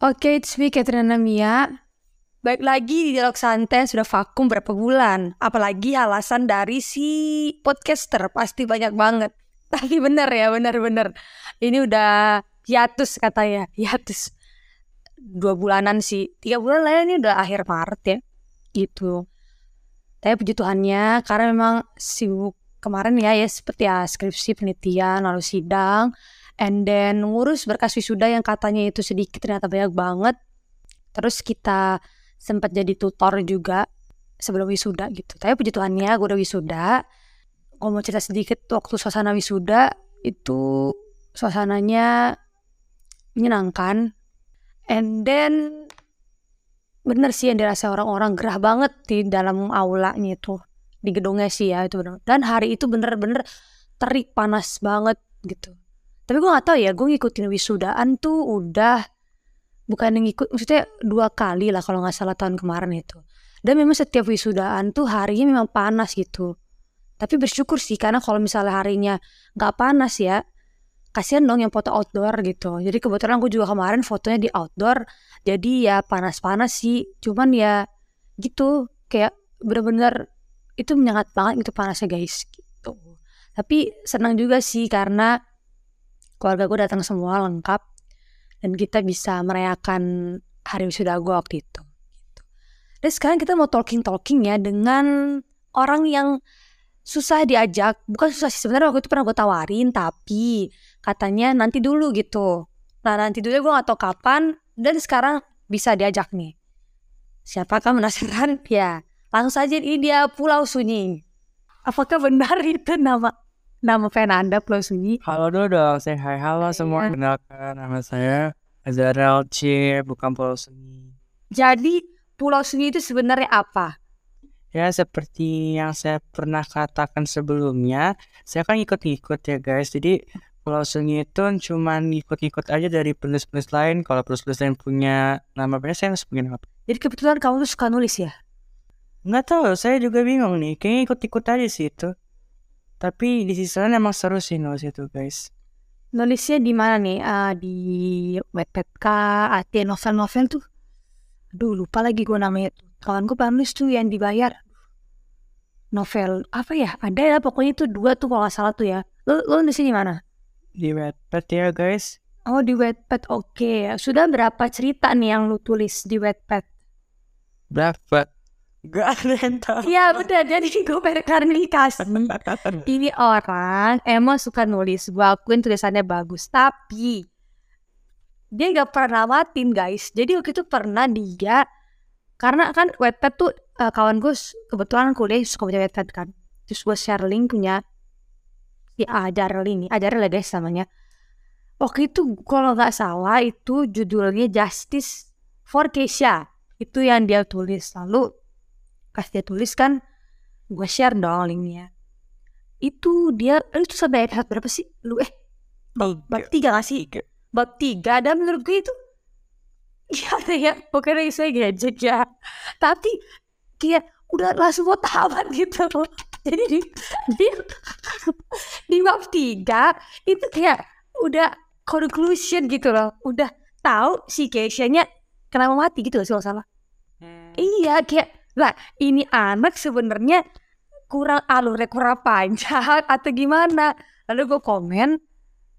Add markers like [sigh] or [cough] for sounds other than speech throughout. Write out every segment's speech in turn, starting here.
Oke, it's me Katrina Mia. Baik lagi di Dialog Santai sudah vakum berapa bulan. Apalagi alasan dari si podcaster pasti banyak banget. [laughs] Tapi bener ya, bener-bener. Ini udah hiatus katanya, hiatus. Dua bulanan sih, tiga bulan lah ya, ini udah akhir Maret ya. Gitu. Tapi puji Tuhannya, karena memang sibuk kemarin ya, ya seperti ya skripsi, penelitian, lalu sidang and then ngurus berkas wisuda yang katanya itu sedikit ternyata banyak banget. Terus kita sempat jadi tutor juga sebelum wisuda gitu. Tapi puji Tuhannya gue udah wisuda. Gue mau cerita sedikit waktu suasana wisuda itu suasananya menyenangkan. And then bener sih yang dirasa orang-orang gerah banget di dalam aulanya itu di gedungnya sih ya itu bener. dan hari itu bener-bener terik panas banget gitu tapi gue gak tahu ya gue ngikutin wisudaan tuh udah bukan ngikut maksudnya dua kali lah kalau nggak salah tahun kemarin itu. Dan memang setiap wisudaan tuh harinya memang panas gitu. Tapi bersyukur sih karena kalau misalnya harinya nggak panas ya kasihan dong yang foto outdoor gitu. Jadi kebetulan gue juga kemarin fotonya di outdoor jadi ya panas-panas sih. Cuman ya gitu kayak bener-bener itu menyengat banget itu panasnya guys gitu. Tapi senang juga sih karena keluarga gue datang semua lengkap dan kita bisa merayakan hari wisuda gue waktu itu. Gitu. Dan sekarang kita mau talking talking ya dengan orang yang susah diajak, bukan susah sih sebenarnya waktu itu pernah gue tawarin tapi katanya nanti dulu gitu. Nah nanti dulu gue gak tau kapan dan sekarang bisa diajak nih. Siapakah penasaran? [laughs] Ya langsung saja ini dia Pulau Sunyi. Apakah benar itu nama Nama Fernanda Pulau Sunyi. Halo dulu dong, saya hai halo semua. Kenalkan nama saya Azarel C, bukan Pulau Sunyi. Jadi Pulau Sunyi itu sebenarnya apa? Ya seperti yang saya pernah katakan sebelumnya, saya kan ikut-ikut ya guys. Jadi Pulau Sunyi itu cuma ikut-ikut aja dari penulis-penulis lain. Kalau penulis-penulis lain punya nama apa saya harus punya apa? Jadi kebetulan kamu tuh suka nulis ya? Nggak tahu, saya juga bingung nih. Kayaknya ikut-ikut aja sih itu. Tapi di sisi lain emang seru sih nulis itu guys. Nulisnya di mana nih? Uh, di Wattpad kah? Atau novel-novel tuh? Aduh lupa lagi gue namanya. Kawan gue nulis tuh yang dibayar. Novel apa ya? Ada ya pokoknya itu dua tuh kalau gak salah tuh ya. Lo, lo nulisnya di mana? Di Wattpad ya guys. Oh di Wattpad oke. Okay. Sudah berapa cerita nih yang lu tulis di Wattpad? Berapa? Gak ada yang tahu. Iya bener, jadi [laughs] gue pengen klarifikasi. Ini orang emang suka nulis, gue akuin tulisannya bagus. Tapi dia gak pernah matin guys. Jadi waktu itu pernah dia, karena kan Wattpad tuh uh, kawan gue kebetulan kuliah suka baca Wattpad kan. Terus gue share link punya si Ajar ini, Ajar lah guys namanya. Waktu itu kalau nggak salah itu judulnya Justice for Keisha. Itu yang dia tulis. Lalu pas dia tulis kan gue share dong linknya. Itu dia itu sampai episode berapa sih? Lu eh bab, bab tiga gak sih? bab tiga dan menurut gue itu ya ya pokoknya saya gadget ya. Tapi kayak udah langsung mau tamat gitu jadi di di, di bab tiga itu kayak udah conclusion gitu loh. Udah tahu si Keisha-nya kenapa mati gitu loh sih salah. Hmm. iya kayak lah ini anak sebenarnya kurang alurnya kurang panjang [laughs] atau gimana? Lalu gue komen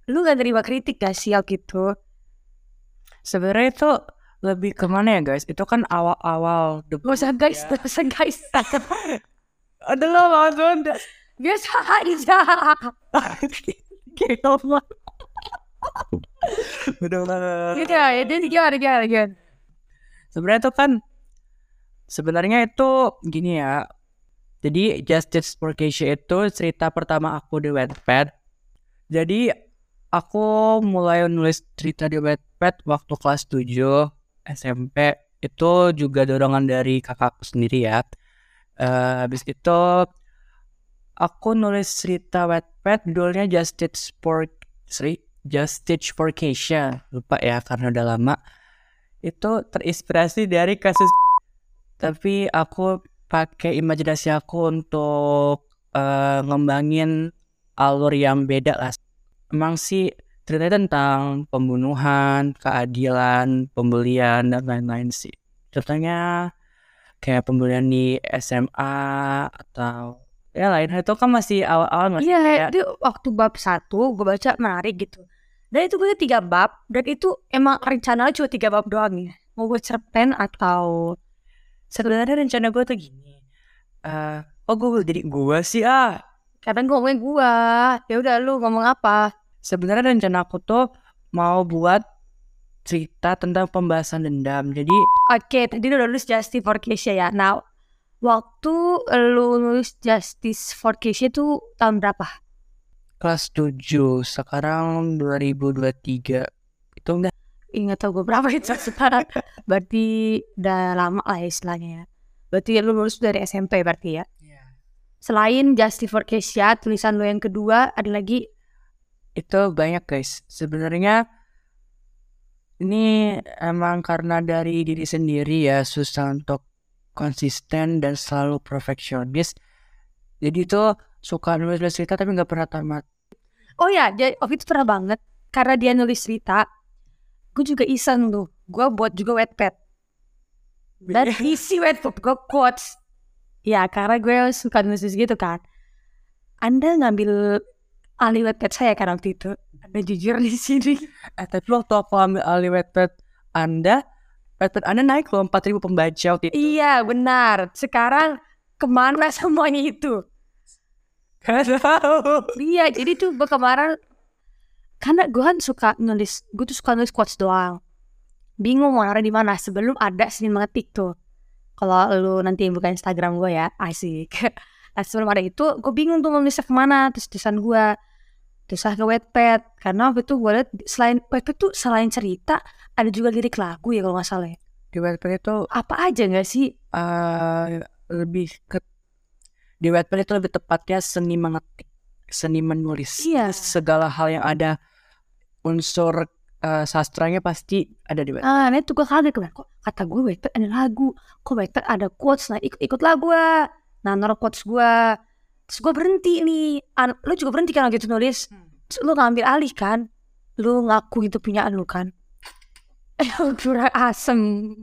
lu gak terima kritik gak sih gitu. Sebenarnya itu lebih ke mana ya guys? Itu kan awal-awal gak usah guys [laughs] gak usah guys. Adalah langsung biasa aja udah udah gitu ya jadi gimana gimana gimana? Sebenarnya itu kan Sebenarnya itu gini ya. Jadi Justice for Keisha itu cerita pertama aku di Wattpad. Jadi aku mulai nulis cerita di Wattpad waktu kelas 7 SMP. Itu juga dorongan dari kakakku sendiri ya. Uh, habis itu aku nulis cerita Wattpad judulnya Justice for sorry, Justice for Keisha. Lupa ya karena udah lama. Itu terinspirasi dari kasus tapi aku pakai imajinasi aku untuk uh, ngembangin alur yang beda lah emang sih ceritanya tentang pembunuhan, keadilan, pembelian dan lain-lain sih. Contohnya kayak pembelian di SMA atau ya lain itu kan masih awal-awal masih Iya, kayak itu waktu bab satu gue baca menarik gitu. Dan itu gue tiga bab dan itu emang rencananya cuma tiga bab doang ya. Mau gue cerpen atau sebenarnya rencana gue tuh gini. eh oh gue jadi gue sih ah. kadang gue ngomongin gue. Ya udah lu ngomong apa? Sebenarnya rencana aku tuh mau buat cerita tentang pembahasan dendam. Jadi Oke, tadi lu udah nulis Justice for Keisha ya. Nah, waktu lu nulis Justice for Keisha itu tahun berapa? kelas 7 sekarang 2023 itu enggak Ingat tau gue berapa itu [laughs] sekarang. Berarti udah lama lah ya istilahnya ya. Berarti lu lulus dari SMP berarti ya. Selain Justice for Keisha, tulisan lu yang kedua ada lagi itu banyak guys sebenarnya ini emang karena dari diri sendiri ya susah untuk konsisten dan selalu perfeksionis jadi itu suka nulis cerita tapi nggak pernah tamat Oh ya, jadi waktu itu pernah banget karena dia nulis cerita, gue juga iseng tuh, gue buat juga wetpad. Dan isi wetpad gue quotes. Ya karena gue suka nulis gitu kan. Anda ngambil alih wetpad saya kan waktu itu. Anda jujur di sini. [laughs] eh tapi waktu aku ambil alih Wattpad anda Wattpad anda naik loh 4000 pembaca waktu itu Iya benar. Sekarang ke mana [laughs] semuanya itu? Gak tahu Iya, jadi tuh kemarin karena gue kan suka nulis, gue tuh suka nulis quotes doang. Bingung mau naruh di mana sebelum ada Senin mengetik tuh. Kalau lu nanti buka Instagram gue ya, asik. [laughs] Nah, sebelum ada itu, gue bingung tuh mau nulisnya ke mana, terus tulisan gue. Terus ke Wattpad, karena waktu itu gue liat selain Wattpad tuh selain cerita, ada juga lirik lagu ya kalau nggak salah ya. di Wattpad itu Apa aja nggak sih? eh lebih ke di Wattpad itu lebih tepatnya seni mengetik seni menulis Iya. segala hal yang ada unsur eh, sastranya pasti ada di Wattpad Ah, nah itu gue kaget kan. Kok kata gue Wattpad ada lagu. Kok Wattpad ada quotes. Nah ikut, ikut lah gue. Nah naruh quotes gue. Terus gue berhenti nih. An lu juga berhenti kan gitu nulis. Terus lu ngambil alih kan. Lu ngaku itu punyaan lu kan. [laughs] Eh kurang asem.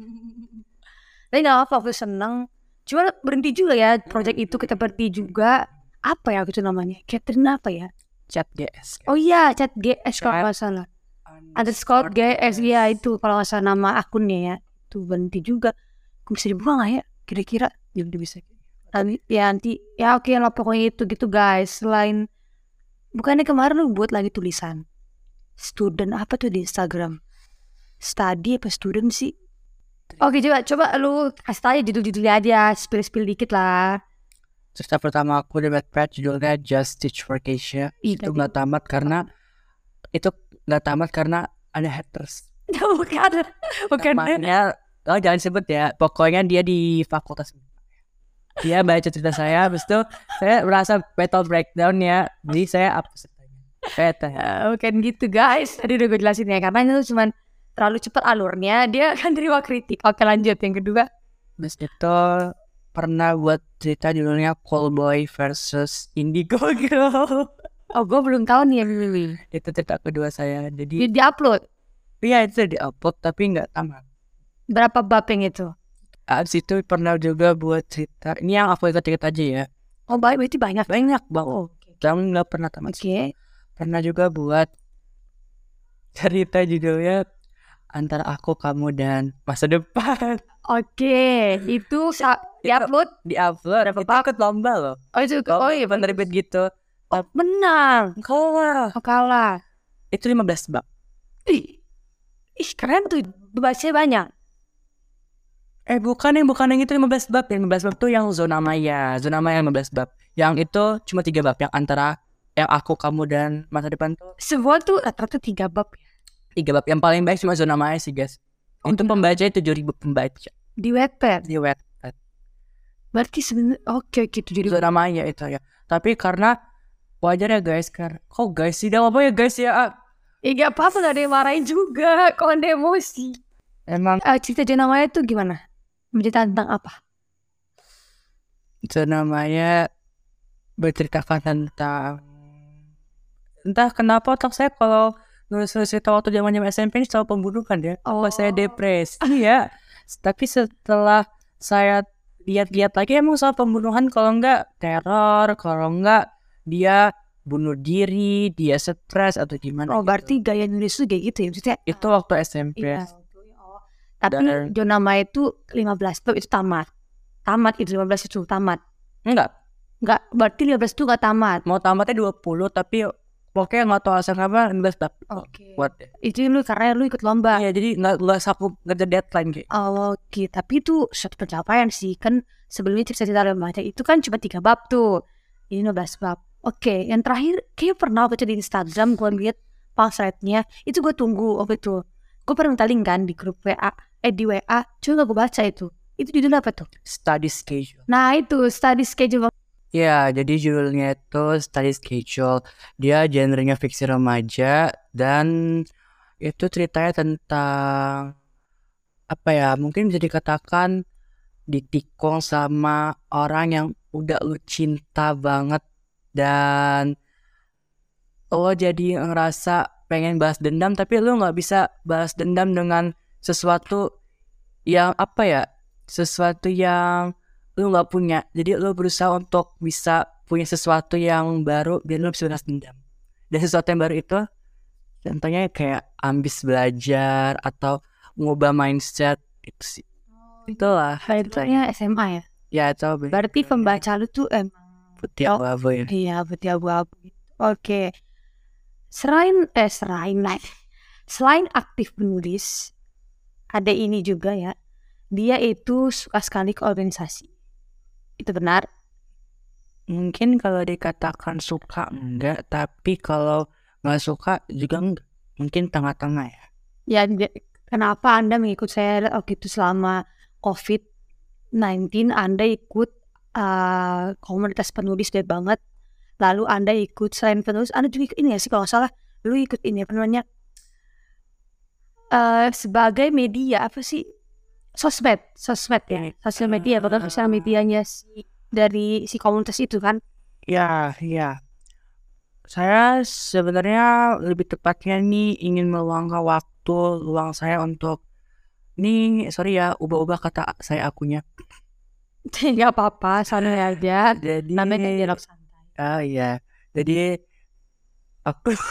Tapi gak apa aku seneng. Cuma berhenti juga ya project itu kita berhenti juga. Apa ya itu namanya? Catherine apa ya? Chat GS Oh iya, chat GS kalau nggak salah. Underscore GS ya itu kalau nggak salah nama akunnya ya. Itu berhenti juga. Bisa dibuang nggak ya kira-kira? Jadi bisa nanti ya nanti. Ya oke lah pokoknya itu gitu guys. Selain bukannya kemarin lu buat lagi tulisan? Student apa tuh di Instagram? Study apa student sih? Oke coba coba lu kasih tanya judul-judulnya aja. Spill spill dikit lah cerita pertama aku di Wattpad judulnya Just Teach for Keisha. Itu nggak tamat karena itu nggak tamat karena ada haters. [laughs] Bukan. Bukan. Namanya oh jangan sebut ya. Pokoknya dia di fakultas. Dia baca cerita saya habis itu saya merasa mental breakdown ya. Jadi saya apa tanya. Ya, bukan gitu guys. Tadi udah gue jelasin ya karena itu cuman terlalu cepat alurnya. Dia akan terima kritik. Oke lanjut. Yang kedua. Habis itu pernah buat cerita judulnya Callboy versus Indigo [laughs] Girl. Oh gue belum tahu nih yang ini. Itu cerita kedua saya. Di, jadi di upload iya itu di upload tapi nggak tamat. Berapa bab yang itu? Abis itu pernah juga buat cerita. Ini yang aku ingat-ingat aja ya. Oh baik berarti banyak. Banyak banget oh tapi nggak pernah tamat. Oke. pernah juga buat cerita judulnya antara aku kamu dan masa depan Oke, itu [laughs] sa- di upload. di upload Berapa itu ikut lomba loh. Oh itu, oh iya penerbit gitu. Oh, menang. kalah. Oh kalah. itu 15 bab Ih, ih keren tuh. Bacanya banyak. eh bukan yang bukan yang itu 15 bab. Yang 15 bab tuh yang zona maya. Zona maya 15 bab. Yang itu cuma tiga bab. Yang antara yang aku kamu dan masa depan tuh Semua tuh rata-rata tiga bab ya. tiga bab. Yang paling baik cuma zona maya sih guys. Oh, itu pembaca 7000 pembaca di Wattpad. di Wattpad Berarti sebenarnya oke oke itu jadi maya itu ya tapi karena wajar ya guys kan kok guys sih apa ya guys ya Ah, Ya gak apa-apa gak ada yang marahin juga Kalau ada emosi emang Eh, Cerita Jana Maya tuh gimana? Mencerita tentang apa? zona maya berceritakan tentang entah kenapa otak saya kalau nulis-nulis cerita waktu zaman zaman SMP ini soal pembunuhan ya. Oh. Pas saya depresi ya. Tapi setelah saya lihat-lihat lagi emang soal pembunuhan kalau enggak teror, kalau enggak dia bunuh diri, dia stres atau gimana. Oh gitu. berarti gaya nulis tuh kayak gitu ya maksudnya itu waktu SMP. Iya. Oh. Tapi Dan- zona maya itu 15 bab itu tamat. Tamat itu 15 itu tamat. Enggak, Enggak, berarti 15 itu enggak tamat. mau tamatnya 20 tapi pokoknya nggak tahu alasan apa 15 bab. Oke. Buat Itu lu karena lu ikut lomba. Iya, jadi nggak nggak saku ngejar deadline kayak. Oh, Oke, tapi itu suatu pencapaian sih. Kan sebelumnya cerita-cerita remaja itu kan cuma tiga bab tuh. Ini 15 bab. Oke, yang terakhir kayak pernah baca di Instagram gue lihat passwordnya itu gue tunggu waktu itu. Gue pernah minta link kan di grup WA, eh di WA, cuma gak gue baca itu. Itu judulnya apa tuh? Study schedule. Nah itu study schedule. Ya, jadi judulnya itu study schedule. Dia genrenya fiksi remaja dan itu ceritanya tentang apa ya? Mungkin bisa dikatakan ditikung sama orang yang udah lu cinta banget dan lo jadi ngerasa pengen balas dendam tapi lu nggak bisa balas dendam dengan sesuatu yang apa ya? Sesuatu yang lu nggak punya jadi lu berusaha untuk bisa punya sesuatu yang baru biar lu bisa balas dendam dan sesuatu yang baru itu contohnya kayak ambis belajar atau ngubah mindset itu sih itulah Itu SMA ya. ya itu Berarti pembaca lu tuh emang putih abu ya Iya, putih abu-abu. Oke. Selain eh selain lah. Selain aktif menulis, ada ini juga ya. Dia itu suka sekali ke organisasi. Itu benar? mungkin kalau dikatakan suka enggak tapi kalau nggak suka juga enggak mungkin tengah-tengah ya Ya, kenapa Anda mengikut saya waktu itu selama COVID-19? Anda ikut eh, komunitas penulis baik banget. Lalu Anda ikut selain penulis, Anda juga ikut ini ya sih kalau salah. Lu ikut ini apa namanya? eh sebagai media apa sih? Sosmed, sosmed ya, sosial media, bahkan sosial medianya si dari si komunitas itu kan? Ya, ya. Saya sebenarnya lebih tepatnya nih ingin meluangkan waktu luang saya untuk nih sorry ya ubah-ubah kata saya akunya. [laughs] Gak apa-apa, santai aja. Jadi Namanya dialog santai. Ah iya. Jadi aku [laughs]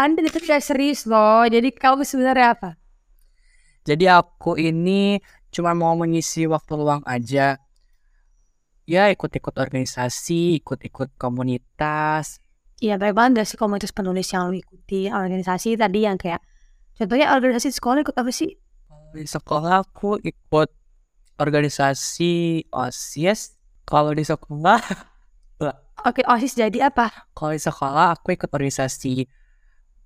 Anda itu tidak serius loh. Jadi kamu sebenarnya apa? Jadi aku ini cuma mau mengisi waktu luang aja. Ya ikut-ikut organisasi, ikut-ikut komunitas, Iya, baik banget sih komunitas penulis yang lu ikuti organisasi tadi yang kayak contohnya organisasi sekolah ikut apa sih? di sekolah aku ikut organisasi OSIS. Kalau di sekolah, [laughs] Oke, OSIS jadi apa? kalau di sekolah aku ikut organisasi.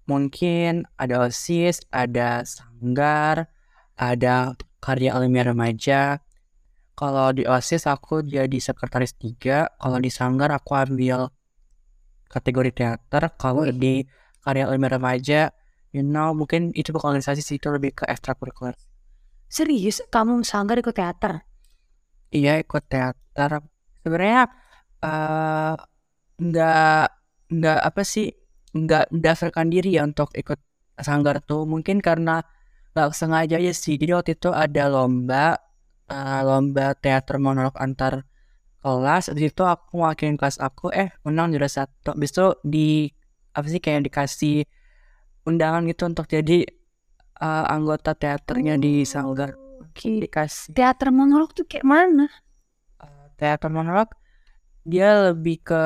Mungkin ada OSIS, ada sanggar, ada karya ilmiah remaja. Kalau di OSIS aku jadi sekretaris tiga. Kalau di sanggar aku ambil kategori teater. Kalau di karya ilmiah remaja, you know, mungkin itu bukan organisasi sih, itu lebih ke ekstrakurikuler. Serius, kamu sanggar ikut teater? Iya ikut teater. Sebenarnya eh nggak nggak apa sih nggak mendaftarkan diri ya untuk ikut sanggar tuh. Mungkin karena nggak sengaja aja sih. Jadi waktu itu ada lomba eh, lomba teater monolog antar kelas. Di situ aku mewakilin kelas aku eh menang juara satu. Habis itu di apa sih kayak dikasih undangan gitu untuk jadi eh, anggota teaternya di sanggar. Oke. Dikasih Teater monolog tuh kayak mana? eh, teater monolog dia lebih ke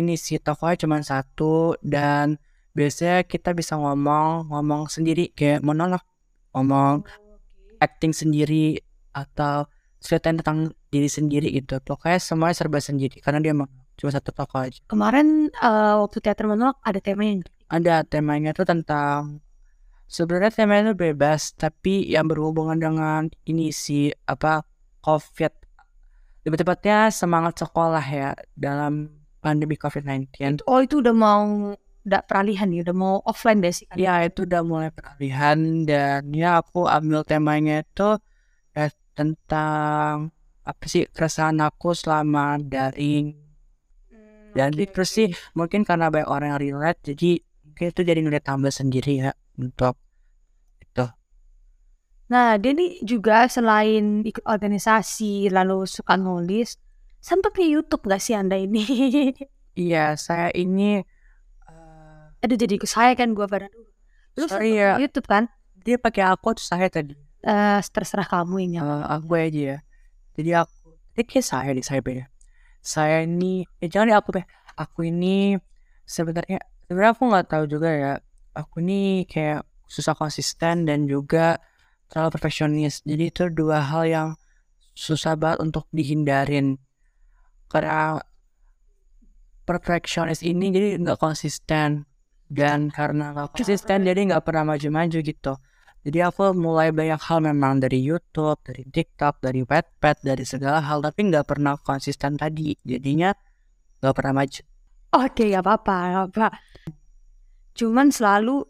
ini sih tokohnya cuma satu dan biasanya kita bisa ngomong ngomong sendiri kayak monolog ngomong acting sendiri atau ceritain tentang diri sendiri gitu. Pokoknya semuanya serba sendiri karena dia emang cuma satu tokoh aja. Kemarin eh, waktu teater monolog ada temanya. ada temanya tuh tentang sebenarnya temanya itu bebas tapi yang berhubungan dengan ini sih apa covid. Lebih tepatnya semangat sekolah ya dalam pandemi covid-19 Oh itu udah mau udah peralihan ya, udah mau offline deh sih. kan? ya itu udah mulai peralihan dan ya aku ambil temanya itu ya, tentang apa sih keresahan aku selama daring dan terus sih mungkin karena banyak orang yang relate jadi mungkin itu jadi nilai tambah sendiri ya untuk itu Nah, dia nih juga selain ikut organisasi, lalu suka nulis, sempat di YouTube gak sih Anda ini? [laughs] iya saya ini Aduh, jadi saya kan gue pada dulu. Lu Sorry sempet ya. YouTube kan? dia pakai akun saya tadi Eh, terserah kamu ini. Eh, aku aja ya jadi aku ini kayak saya di saya beda saya ini eh, jangan di aku deh aku ini sebenarnya sebenarnya aku nggak tahu juga ya aku ini kayak susah konsisten dan juga terlalu perfeksionis jadi itu dua hal yang susah banget untuk dihindarin karena perfeksionis ini jadi nggak konsisten dan karena nggak konsisten jadi nggak pernah maju-maju gitu jadi aku mulai banyak hal memang dari YouTube, dari TikTok, dari Wattpad, dari segala hal, tapi nggak pernah konsisten tadi. Jadinya nggak pernah maju. Oke, gak apa-apa, gak apa. Cuman selalu,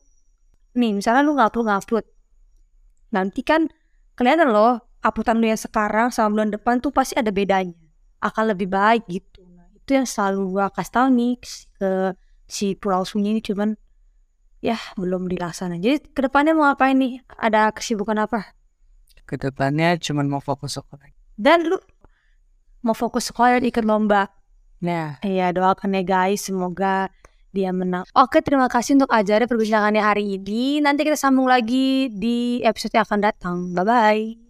nih misalnya lu ngupload ngupload, nanti kan kelihatan loh uploadan lu yang sekarang sama bulan depan tuh pasti ada bedanya, akan lebih baik gitu. Nah, itu yang selalu gua kasih tahu nih ke si Pulau Sunyi ini cuman ya belum dilaksanain. Jadi ke depannya mau ngapain nih? Ada kesibukan apa? Ke depannya cuma mau fokus sekolah. Dan lu mau fokus sekolah dan ikut lomba. Nah, Iya doakan ya guys semoga dia menang. Oke terima kasih untuk ajarnya perbincangannya hari ini. Nanti kita sambung lagi di episode yang akan datang. Bye bye.